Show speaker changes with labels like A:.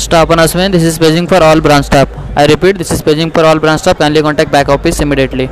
A: Staff announcement. This is paging for all branch staff. I repeat, this is paging for all branch staff. Kindly contact back office immediately.